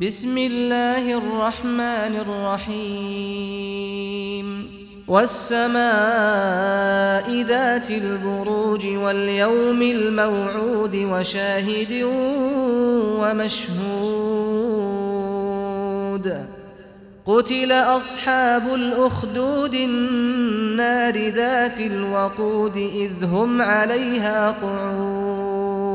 بسم الله الرحمن الرحيم. والسماء ذات البروج واليوم الموعود وشاهد ومشهود. قتل أصحاب الأخدود النار ذات الوقود إذ هم عليها قعود.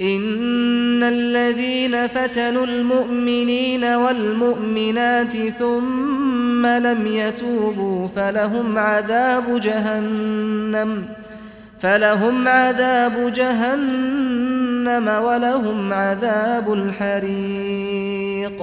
إن الذين فتنوا المؤمنين والمؤمنات ثم لم يتوبوا فلهم عذاب جهنم فلهم عذاب جهنم ولهم عذاب الحريق.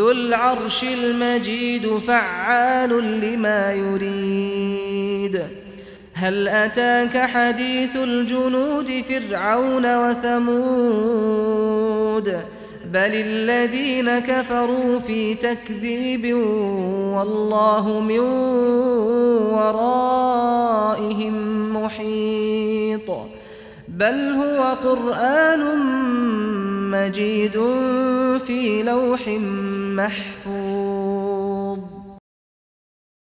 ذو العرش المجيد فعال لما يريد. هل أتاك حديث الجنود فرعون وثمود؟ بل الذين كفروا في تكذيب والله من ورائهم محيط. بل هو قرآن مجيد في لوح محفوظ.